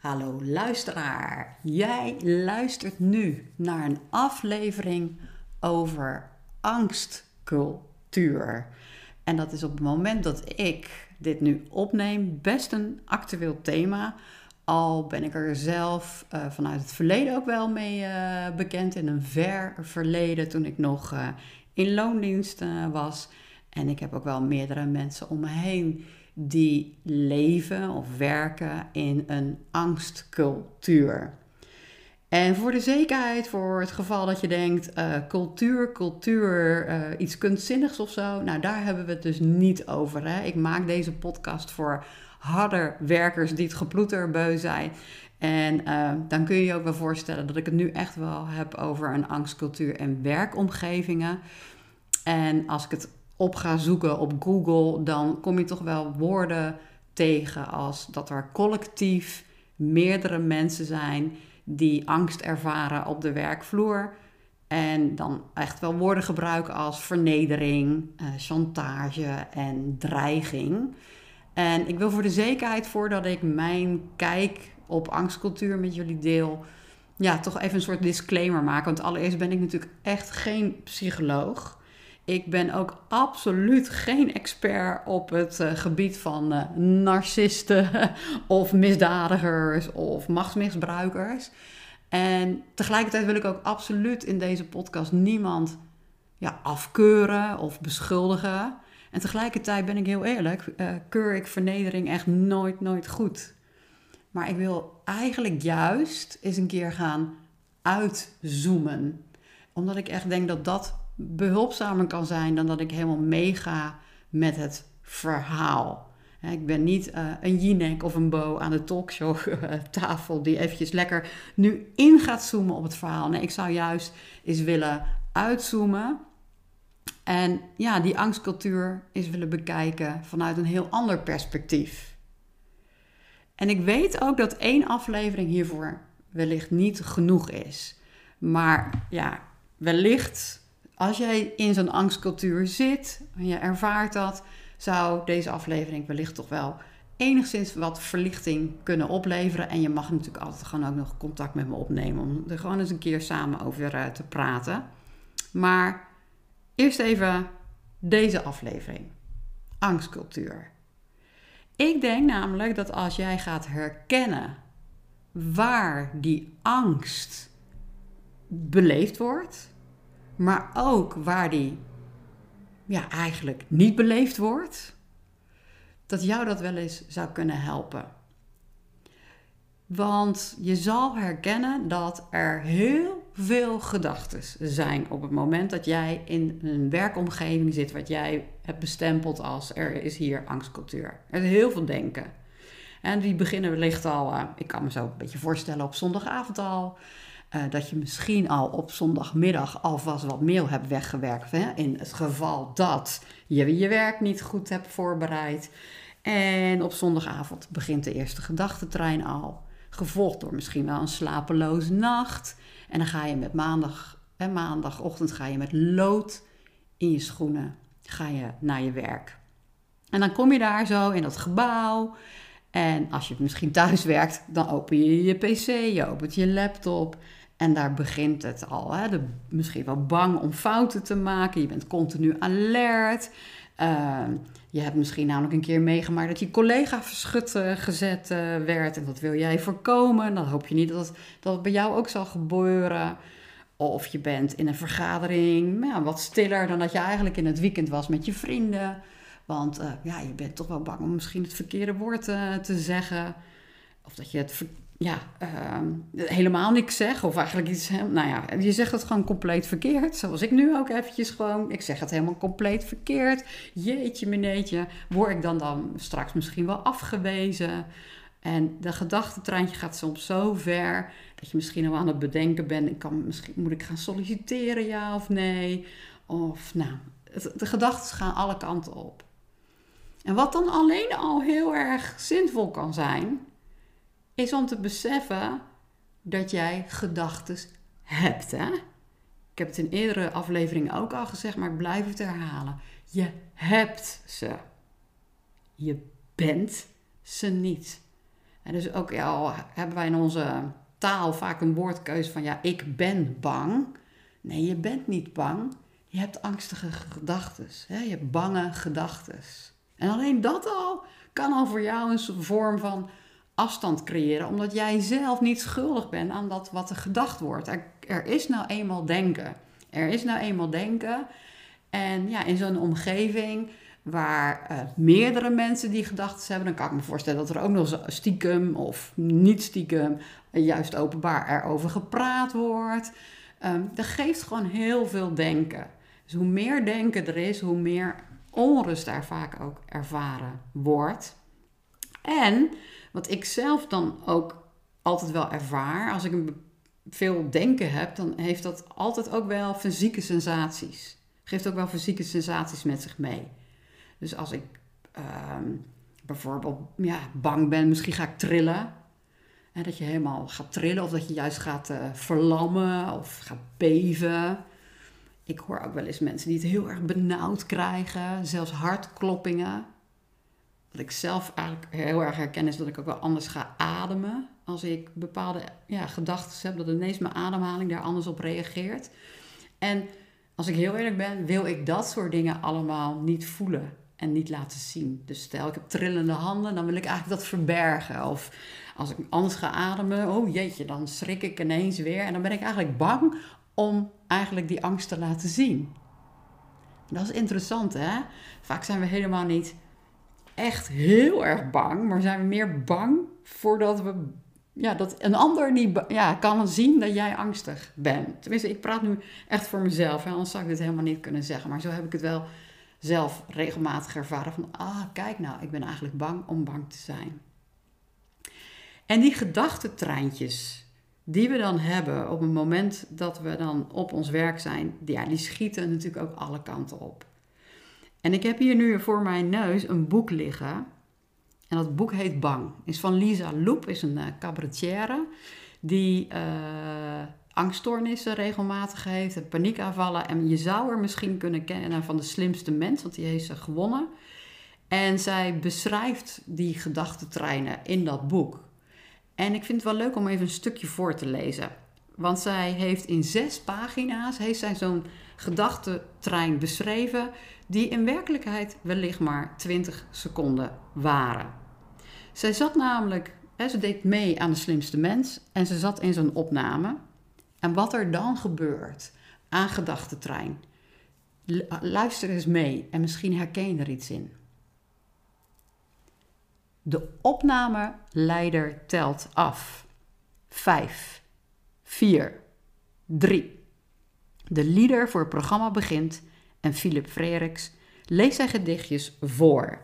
Hallo luisteraar, jij luistert nu naar een aflevering over angstcultuur. En dat is op het moment dat ik dit nu opneem best een actueel thema. Al ben ik er zelf uh, vanuit het verleden ook wel mee uh, bekend. In een ver verleden toen ik nog uh, in loondienst was. En ik heb ook wel meerdere mensen om me heen die leven of werken in een angstcultuur. En voor de zekerheid, voor het geval dat je denkt, uh, cultuur, cultuur, uh, iets kunstzinnigs of zo, nou daar hebben we het dus niet over. Hè? Ik maak deze podcast voor harder werkers die het geploeter beu zijn. En uh, dan kun je je ook wel voorstellen dat ik het nu echt wel heb over een angstcultuur en werkomgevingen. En als ik het op ga zoeken op Google, dan kom je toch wel woorden tegen als dat er collectief meerdere mensen zijn die angst ervaren op de werkvloer. En dan echt wel woorden gebruiken als vernedering, eh, chantage en dreiging. En ik wil voor de zekerheid, voordat ik mijn kijk op angstcultuur met jullie deel, ja, toch even een soort disclaimer maken. Want allereerst ben ik natuurlijk echt geen psycholoog. Ik ben ook absoluut geen expert op het uh, gebied van uh, narcisten of misdadigers of machtsmisbruikers. En tegelijkertijd wil ik ook absoluut in deze podcast niemand ja, afkeuren of beschuldigen. En tegelijkertijd ben ik heel eerlijk, uh, keur ik vernedering echt nooit, nooit goed. Maar ik wil eigenlijk juist eens een keer gaan uitzoomen. Omdat ik echt denk dat dat behulpzamer kan zijn dan dat ik helemaal meega met het verhaal. Ik ben niet uh, een Jinek of een Bo aan de talkshow tafel die eventjes lekker nu in gaat zoomen op het verhaal. Nee, ik zou juist eens willen uitzoomen en ja, die angstcultuur eens willen bekijken vanuit een heel ander perspectief. En ik weet ook dat één aflevering hiervoor wellicht niet genoeg is. Maar ja, wellicht als jij in zo'n angstcultuur zit en je ervaart dat, zou deze aflevering wellicht toch wel enigszins wat verlichting kunnen opleveren. En je mag natuurlijk altijd gewoon ook nog contact met me opnemen om er gewoon eens een keer samen over uh, te praten. Maar eerst even deze aflevering. Angstcultuur. Ik denk namelijk dat als jij gaat herkennen waar die angst beleefd wordt, maar ook waar die ja, eigenlijk niet beleefd wordt, dat jou dat wel eens zou kunnen helpen. Want je zal herkennen dat er heel veel gedachten zijn op het moment dat jij in een werkomgeving zit wat jij hebt bestempeld als er is hier angstcultuur. Er is heel veel denken. En die beginnen wellicht al, uh, ik kan me zo een beetje voorstellen op zondagavond al. Uh, dat je misschien al op zondagmiddag alvast wat mail hebt weggewerkt. Hè? In het geval dat je je werk niet goed hebt voorbereid. En op zondagavond begint de eerste gedachtentrein al. Gevolgd door misschien wel een slapeloze nacht. En dan ga je met maandag, hè, maandagochtend ga je met lood in je schoenen ga je naar je werk. En dan kom je daar zo in dat gebouw. En als je misschien thuis werkt, dan open je je pc, je opent je laptop. En daar begint het al. Hè? De, misschien wel bang om fouten te maken. Je bent continu alert. Uh, je hebt misschien namelijk een keer meegemaakt dat je collega verschut uh, gezet uh, werd. En dat wil jij voorkomen. Dan hoop je niet dat dat bij jou ook zal gebeuren. Of je bent in een vergadering ja, wat stiller dan dat je eigenlijk in het weekend was met je vrienden. Want uh, ja, je bent toch wel bang om misschien het verkeerde woord te zeggen. Of dat je het ja, uh, helemaal niks zeg. Of eigenlijk iets, nou ja, je zegt het gewoon compleet verkeerd. Zoals ik nu ook eventjes gewoon, ik zeg het helemaal compleet verkeerd. Jeetje meneetje, word ik dan dan straks misschien wel afgewezen? En de gedachtentreintje gaat soms zo ver dat je misschien al aan het bedenken bent. Ik kan, misschien moet ik gaan solliciteren, ja of nee? Of nou, de gedachten gaan alle kanten op. En wat dan alleen al heel erg zinvol kan zijn, is om te beseffen dat jij gedachten hebt. Hè? Ik heb het in eerdere afleveringen ook al gezegd, maar ik blijf het herhalen. Je hebt ze. Je bent ze niet. En dus ook al hebben wij in onze taal vaak een woordkeuze van ja, ik ben bang. Nee, je bent niet bang. Je hebt angstige gedachten. Je hebt bange gedachten. En alleen dat al kan al voor jou een vorm van afstand creëren, omdat jij zelf niet schuldig bent aan dat wat er gedacht wordt. Er, is nou eenmaal denken. Er is nou eenmaal denken. En ja, in zo'n omgeving waar uh, meerdere mensen die gedachten hebben, dan kan ik me voorstellen dat er ook nog stiekem of niet stiekem, juist openbaar erover gepraat wordt. Um, dat geeft gewoon heel veel denken. Dus hoe meer denken er is, hoe meer onrust daar vaak ook ervaren wordt. En wat ik zelf dan ook altijd wel ervaar, als ik een veel denken heb, dan heeft dat altijd ook wel fysieke sensaties. Geeft ook wel fysieke sensaties met zich mee. Dus als ik ehm, bijvoorbeeld ja, bang ben, misschien ga ik trillen. En dat je helemaal gaat trillen of dat je juist gaat uh, verlammen of gaat beven. Ik hoor ook wel eens mensen die het heel erg benauwd krijgen, zelfs hartkloppingen. Wat ik zelf eigenlijk heel erg herken is dat ik ook wel anders ga ademen. Als ik bepaalde ja, gedachten heb, dat ineens mijn ademhaling daar anders op reageert. En als ik heel eerlijk ben, wil ik dat soort dingen allemaal niet voelen en niet laten zien. Dus stel ik heb trillende handen, dan wil ik eigenlijk dat verbergen. Of als ik anders ga ademen, oh jeetje, dan schrik ik ineens weer. En dan ben ik eigenlijk bang om eigenlijk die angst te laten zien. Dat is interessant, hè? Vaak zijn we helemaal niet echt heel erg bang, maar zijn we meer bang voordat we ja, dat een ander niet ja, kan zien dat jij angstig bent. Tenminste, ik praat nu echt voor mezelf, hè, anders zou ik dit helemaal niet kunnen zeggen. Maar zo heb ik het wel zelf regelmatig ervaren van, ah, kijk nou, ik ben eigenlijk bang om bang te zijn. En die gedachtentreintjes die we dan hebben op het moment dat we dan op ons werk zijn, ja, die schieten natuurlijk ook alle kanten op. En ik heb hier nu voor mijn neus een boek liggen. En dat boek heet Bang. Is van Lisa Loep, is een uh, cabaretière die uh, angststoornissen regelmatig heeft en paniekaanvallen. En je zou er misschien kunnen kennen van de slimste mens, want die heeft ze gewonnen. En zij beschrijft die gedachtentreinen in dat boek. En ik vind het wel leuk om even een stukje voor te lezen. Want zij heeft in zes pagina's heeft zij zo'n gedachtentrein beschreven die in werkelijkheid wellicht maar 20 seconden waren. Zij zat namelijk, hè, ze deed mee aan de slimste mens en ze zat in zo'n opname. En wat er dan gebeurt aan gedachtentrein, luister eens mee en misschien herken je er iets in. De opnameleider telt af. 5, 4, 3. De leader voor het programma begint en Philip Freriks leest zijn gedichtjes voor.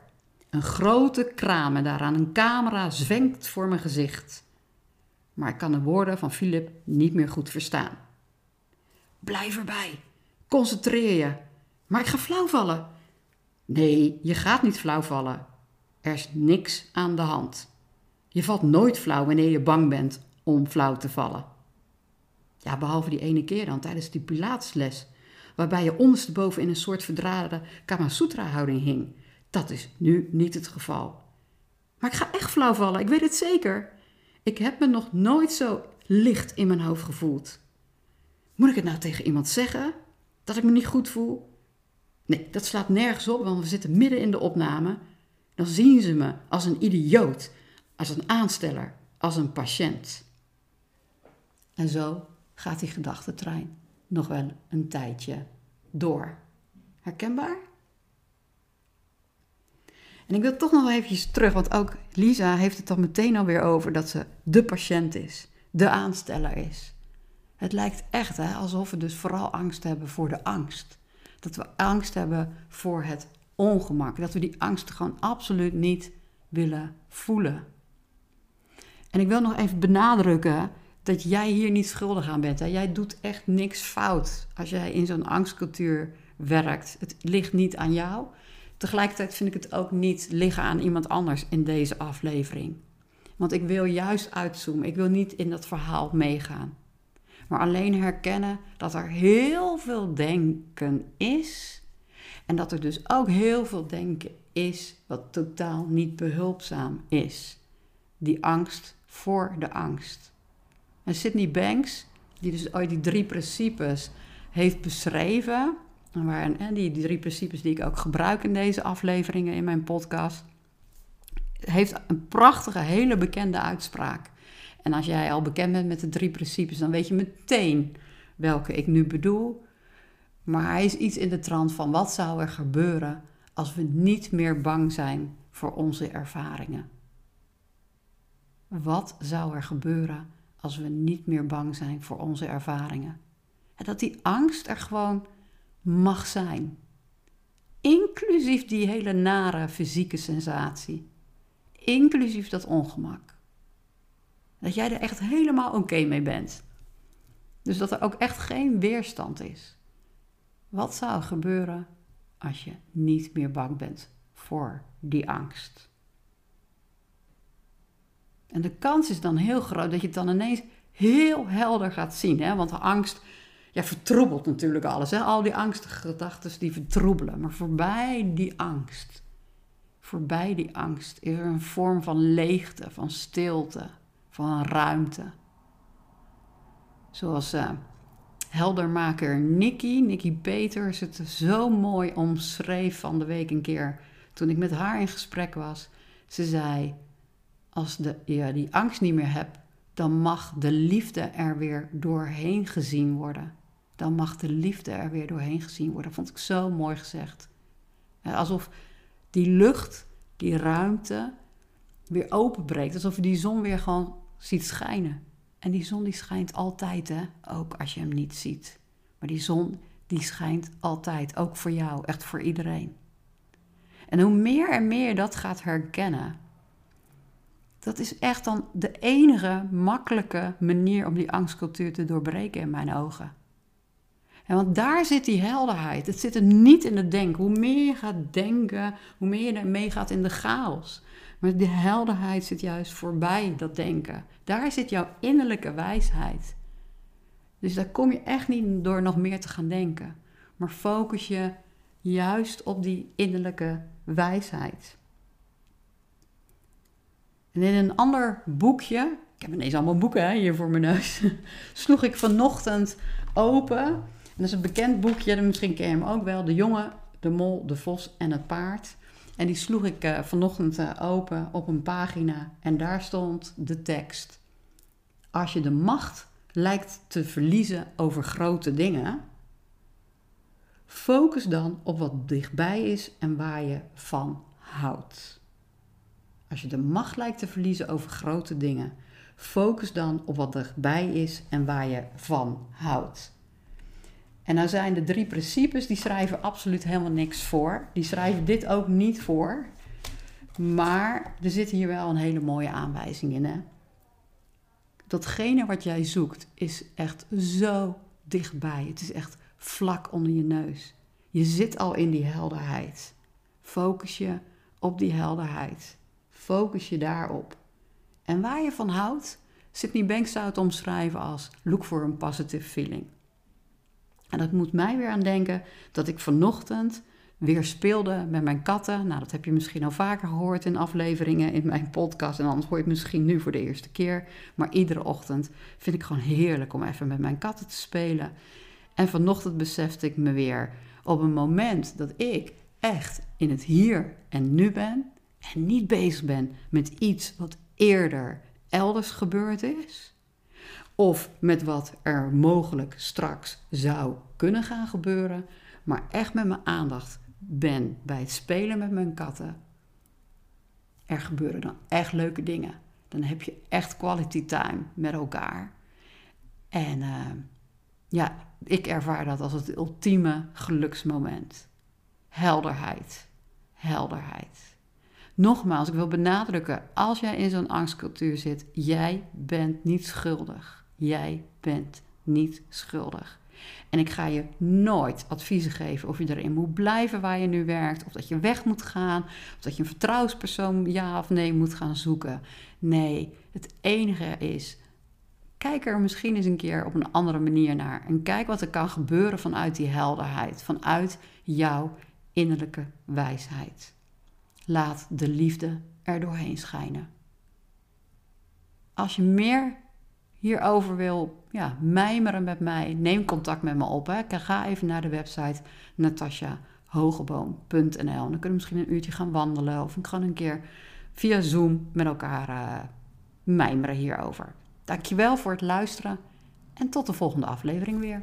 Een grote kraam en daaraan een camera zwenkt voor mijn gezicht. Maar ik kan de woorden van Philip niet meer goed verstaan. Blijf erbij. Concentreer je. Maar ik ga flauw vallen. Nee, je gaat niet flauw vallen. Er is niks aan de hand. Je valt nooit flauw wanneer je bang bent om flauw te vallen. Ja, behalve die ene keer dan tijdens die Pilatesles, waarbij je ondersteboven in een soort verdraden Kamasutra-houding hing. Dat is nu niet het geval. Maar ik ga echt flauw vallen, ik weet het zeker. Ik heb me nog nooit zo licht in mijn hoofd gevoeld. Moet ik het nou tegen iemand zeggen? Dat ik me niet goed voel? Nee, dat slaat nergens op, want we zitten midden in de opname dan zien ze me als een idioot, als een aansteller, als een patiënt. En zo gaat die gedachtentrein nog wel een tijdje door. Herkenbaar? En ik wil toch nog even terug, want ook Lisa heeft het dan meteen alweer over dat ze de patiënt is, de aansteller is. Het lijkt echt hè, alsof we dus vooral angst hebben voor de angst. Dat we angst hebben voor het ongemak. Dat we die angst gewoon absoluut niet willen voelen. En ik wil nog even benadrukken dat jij hier niet schuldig aan bent. Hè? Jij doet echt niks fout als jij in zo'n angstcultuur werkt. Het ligt niet aan jou. Tegelijkertijd vind ik het ook niet liggen aan iemand anders in deze aflevering. Want ik wil juist uitzoomen. Ik wil niet in dat verhaal meegaan. Maar alleen herkennen dat er heel veel denken is en dat er dus ook heel veel denken is wat totaal niet behulpzaam is. die angst voor de angst. En Sydney Banks, die dus ooit die drie principes heeft beschreven, en die, die drie principes die ik ook gebruik in deze afleveringen in mijn podcast, heeft een prachtige, hele bekende uitspraak. En als jij al bekend bent met de drie principes, dan weet je meteen welke ik nu bedoel. Maar hij is iets in de trant van wat zou er gebeuren als we niet meer bang zijn voor onze ervaringen? Wat zou er gebeuren als we niet meer bang zijn voor onze ervaringen? En dat die angst er gewoon mag zijn. Inclusief die hele nare fysieke sensatie. Inclusief dat ongemak. Dat jij er echt helemaal oké mee bent. Dus dat er ook echt geen weerstand is. Wat zou gebeuren als je niet meer bang bent voor die angst? En de kans is dan heel groot dat je het dan ineens heel helder gaat zien. Hè? Want de angst ja, vertroebelt natuurlijk alles. Hè? Al die angstige gedachten die vertroebelen. Maar voorbij die angst, voorbij die angst is er een vorm van leegte, van stilte, van ruimte. Zoals uh, heldermaker Nikki, Nikki Peters, het zo mooi omschreef van de week een keer toen ik met haar in gesprek was. Ze zei: Als de, je die angst niet meer hebt, dan mag de liefde er weer doorheen gezien worden. Dan mag de liefde er weer doorheen gezien worden. Dat vond ik zo mooi gezegd. Alsof die lucht, die ruimte weer openbreekt. Alsof je die zon weer gewoon ziet schijnen. En die zon die schijnt altijd, hè? ook als je hem niet ziet. Maar die zon die schijnt altijd, ook voor jou, echt voor iedereen. En hoe meer en meer dat gaat herkennen, dat is echt dan de enige makkelijke manier om die angstcultuur te doorbreken in mijn ogen. En want daar zit die helderheid. Het zit er niet in het denken. Hoe meer je gaat denken, hoe meer je meegaat in de chaos. Maar de helderheid zit juist voorbij dat denken. Daar zit jouw innerlijke wijsheid. Dus daar kom je echt niet door nog meer te gaan denken. Maar focus je juist op die innerlijke wijsheid. En in een ander boekje, ik heb ineens allemaal boeken hè, hier voor mijn neus, sloeg ik vanochtend open. En dat is een bekend boekje, misschien ken je hem ook wel. De jongen, de mol, de vos en het paard. En die sloeg ik uh, vanochtend uh, open op een pagina en daar stond de tekst. Als je de macht lijkt te verliezen over grote dingen, focus dan op wat dichtbij is en waar je van houdt. Als je de macht lijkt te verliezen over grote dingen, focus dan op wat dichtbij is en waar je van houdt. En nou zijn de drie principes, die schrijven absoluut helemaal niks voor. Die schrijven dit ook niet voor. Maar er zit hier wel een hele mooie aanwijzing in. Hè? Datgene wat jij zoekt is echt zo dichtbij. Het is echt vlak onder je neus. Je zit al in die helderheid. Focus je op die helderheid. Focus je daarop. En waar je van houdt, Sydney Banks zou het omschrijven als look for a positive feeling. En dat moet mij weer aan denken dat ik vanochtend weer speelde met mijn katten. Nou, dat heb je misschien al vaker gehoord in afleveringen in mijn podcast. En anders hoor je het misschien nu voor de eerste keer. Maar iedere ochtend vind ik gewoon heerlijk om even met mijn katten te spelen. En vanochtend besefte ik me weer op een moment dat ik echt in het hier en nu ben. En niet bezig ben met iets wat eerder elders gebeurd is of met wat er mogelijk straks zou kunnen gaan gebeuren, maar echt met mijn aandacht ben bij het spelen met mijn katten. Er gebeuren dan echt leuke dingen. Dan heb je echt quality time met elkaar. En uh, ja, ik ervaar dat als het ultieme geluksmoment. Helderheid. Helderheid. Nogmaals, ik wil benadrukken, als jij in zo'n angstcultuur zit, jij bent niet schuldig. Jij bent niet schuldig. En ik ga je nooit adviezen geven of je erin moet blijven waar je nu werkt, of dat je weg moet gaan, of dat je een vertrouwenspersoon ja of nee moet gaan zoeken. Nee, het enige is, kijk er misschien eens een keer op een andere manier naar en kijk wat er kan gebeuren vanuit die helderheid, vanuit jouw innerlijke wijsheid. Laat de liefde er doorheen schijnen. als je meer hierover wil ja, mijmeren met mij, neem contact met me op. Hè. Ga even naar de website natasjahogeboom.nl. Dan kunnen we misschien een uurtje gaan wandelen of gewoon een keer via Zoom met elkaar uh, mijmeren hierover. Dankjewel voor het luisteren en tot de volgende aflevering weer.